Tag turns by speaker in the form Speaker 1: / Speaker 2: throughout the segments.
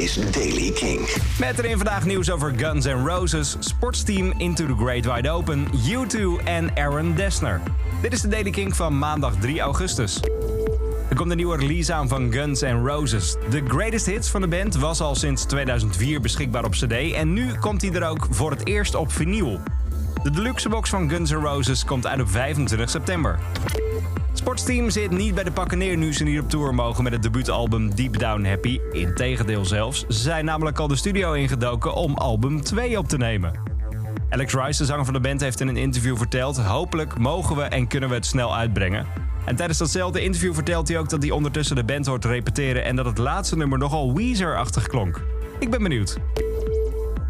Speaker 1: is Daily King.
Speaker 2: Met erin vandaag nieuws over Guns N' Roses, sportsteam Into the Great Wide Open, U2 en Aaron Dessner. Dit is de Daily King van maandag 3 augustus. Er komt een nieuwe release aan van Guns N' Roses. De greatest hits van de band was al sinds 2004 beschikbaar op CD en nu komt hij er ook voor het eerst op vinyl. De deluxe box van Guns N' Roses komt uit op 25 september. Sportsteam zit niet bij de pakken neer nu ze niet op tour mogen met het debuutalbum Deep Down Happy. Integendeel zelfs. Ze zijn namelijk al de studio ingedoken om album 2 op te nemen. Alex Rice, de zanger van de band, heeft in een interview verteld... hopelijk mogen we en kunnen we het snel uitbrengen. En tijdens datzelfde interview vertelt hij ook dat hij ondertussen de band hoort repeteren... en dat het laatste nummer nogal Weezer-achtig klonk. Ik ben benieuwd.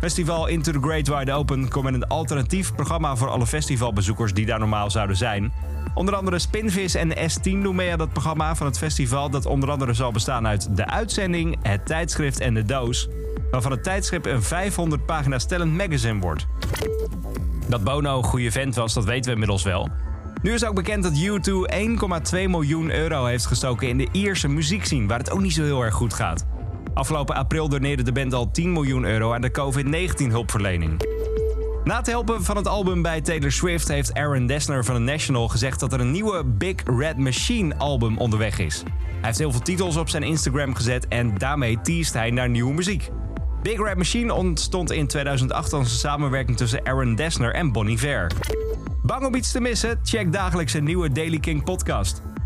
Speaker 2: Festival Into the Great Wide Open komt met een alternatief programma voor alle festivalbezoekers die daar normaal zouden zijn. Onder andere Spinvis en S10 doen mee aan dat programma van het festival dat onder andere zal bestaan uit de uitzending, het tijdschrift en de doos. Waarvan het tijdschrift een 500 pagina stellend magazine wordt. Dat Bono een goede vent was, dat weten we inmiddels wel. Nu is ook bekend dat U2 1,2 miljoen euro heeft gestoken in de Ierse muziekscene, waar het ook niet zo heel erg goed gaat. Afgelopen april doneerde de band al 10 miljoen euro aan de COVID-19 hulpverlening. Na het helpen van het album bij Taylor Swift heeft Aaron Dessner van The National gezegd dat er een nieuwe Big Red Machine album onderweg is. Hij heeft heel veel titels op zijn Instagram gezet en daarmee teest hij naar nieuwe muziek. Big Red Machine ontstond in 2008 als een samenwerking tussen Aaron Dessner en Bonnie Ver. Bang om iets te missen? Check dagelijks een nieuwe Daily King podcast.